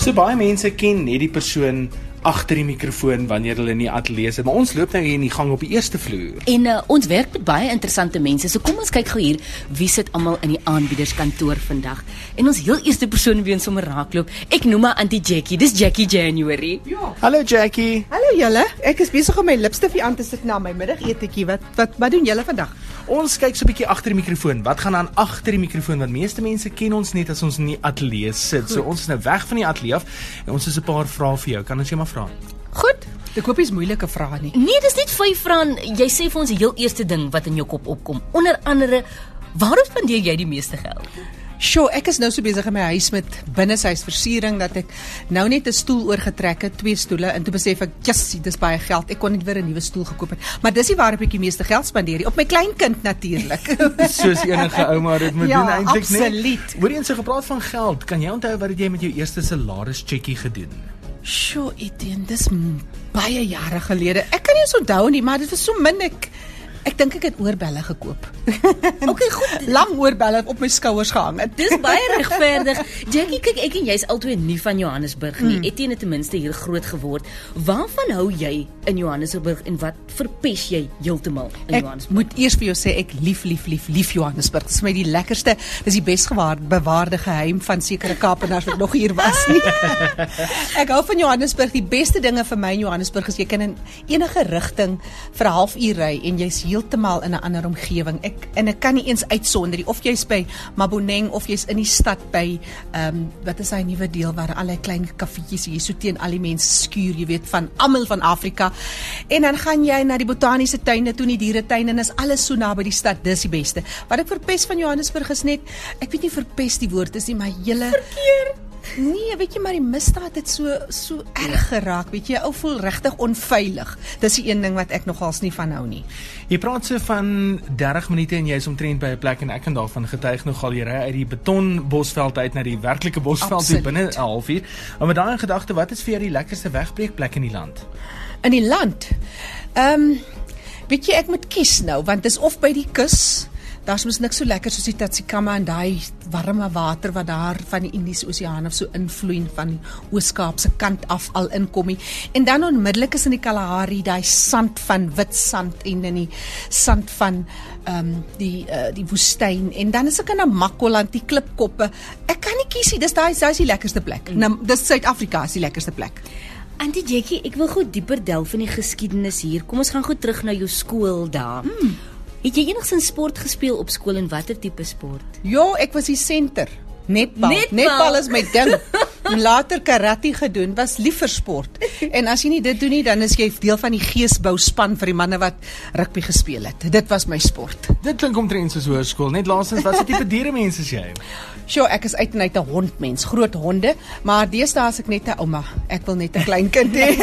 So baie mense ken net die persoon agter die mikrofoon wanneer hulle in die ateljee sit, maar ons loop nou hier in die gang op die eerste vloer. En uh, ons werk met baie interessante mense. So kom ons kyk gou hier wie sit almal in die aanbiederskantoor vandag. En ons heel eerste persoon wie ons sommer raakloop, ek noem haar Auntie Jackie. Dis Jackie January. Ja. Hallo Jackie. Hallo julle. Ek is besig om my lipstifie aan te sit na my middagetetjie. Wat wat wat doen julle vandag? Ons kyk so 'n bietjie agter die mikrofoon. Wat gaan aan agter die mikrofoon? Want meeste mense ken ons net as ons in die ateljee sit. Goed. So ons is nou weg van die ateljee af en ons het 'n paar vrae vir jou. Kan ons jou maar vra? Goed. Ek hoop dis moeilike vrae nie. Nee, dis net vyf vrae. Jy sê vir ons die heel eerste ding wat in jou kop opkom. Onder andere, waarop spandeer jy die meeste geld? Sjoe, ek is nou so besig in my huis met binneshuisversiering dat ek nou net 'n stoel oorgetrek het, twee stoele en toe besef ek, "Jessie, dis baie geld. Ek kon net weer 'n nuwe stoel gekoop het." Maar dis nie waarop ek die meeste geld spandeer nie, op my kleinkind natuurlik. Soos enige ouma dit moet ja, doen eintlik net. Absoluut. Hoorie eens so gepraat van geld. Kan jy onthou wat het jy met jou eerste salaris checkie gedoen? Sjoe, Etienne, dis baie jare gelede. Ek kan nie eens onthou nie, maar dit was so min ek Ek dink ek het oorbelle gekoop. okay, goed. Lang oorbelle op my skouers gehang. Dis baie regverdig. Jackie, kyk ek en jy's albei nie van Johannesburg nie. Mm. Etienne het ten minste hier groot geword. Waarvan hou jy in Johannesburg en wat verpes jy heeltemal in ek Johannesburg? Ek moet eers vir jou sê ek lief lief lief lief Johannesburg. Dit is my die lekkerste, dis die besgewaarde bewaarde geheim van sekere Kaapenaars wat nog hier was nie. ek hou van Johannesburg. Die beste dinge vir my in Johannesburg is jy kan in enige rigting vir 'n halfuur ry en jy's heeltemal in 'n ander omgewing. Ek en ek kan nie eens uitsonder nie of jy's by Maboneng of jy's in die stad by ehm um, wat is hy nuwe deel waar al die klein kaffietjies hier so teen al die mense skuur, jy weet van almal van Afrika. En dan gaan jy na die botaniese tuine toe, die dieretuine en is alles so naby die stad. Dis die beste. Wat ek verpes van Johannesburg is net ek weet nie verpes die woord is nie, maar hele verkeer Nee, weet jy maar die misdaad het so so erg geraak, weet jy, ou voel regtig onveilig. Dis die een ding wat ek nogals nie van hou nie. Jy praat so van 30 minute en jy is omtrent by 'n plek en ek kan daarvan getuig nogal jy ry uit die beton bosveld uit na die werklike bosveld hier binne 'n halfuur. Maar met daai gedagte, wat is vir jou die lekkerste wegbreekplek in die land? In die land. Ehm um, weet jy ek moet kies nou want dis of by die kus daar's mos niks so lekker soos die Tsikama en daai warme water wat daar van die Indiese Oseaan of so invloei van die Oos-Kaap se kant af al inkom nie. En dan onmiddellik is in die Kalahari daai sand van wit sand en in die sand van ehm um, die uh, die woestyn en dan is ek in Namakoland die klipkoppe. Ek kan nie kies nie. Dis daai dis die lekkerste plek. Nou dis Suid-Afrika is die lekkerste plek. Antie Jackie, ek wil gou dieper delf in die geskiedenis hier. Kom ons gaan gou terug na jou skool daar. Het jy enigsins sport gespeel op skool en watter tipe sport? Ja, ek was die senter. Netbal. Netbal, Netbal is my ding. Later karate gedoen, was liever sport. En as jy nie dit doen nie, dan is jy deel van die geesbou span vir die manne wat rugby gespeel het. Dit was my sport. Dit klink omtrent soos hoërskool. Net laasens, wat se tipe diere mens is jy? Sjoe, ek is uit en uit 'n hondmens, groot honde, maar deesdae as ek net 'n ouma. Ek wil net 'n klein kind hê.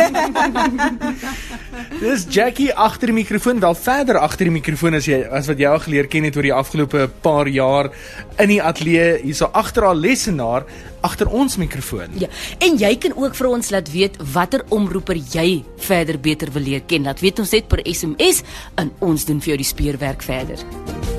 Dis Jackie agter die mikrofoon, wel verder agter die mikrofoon as jy as wat jy al geleer ken het oor die afgelope paar jaar in die ateljee hierso agter haar lesenaar agter ons mikrofoon. Ja. En jy kan ook vir ons laat weet watter omroeper jy verder beter wil leer ken. Laat weet ons net per SMS en ons doen vir jou die speurwerk verder.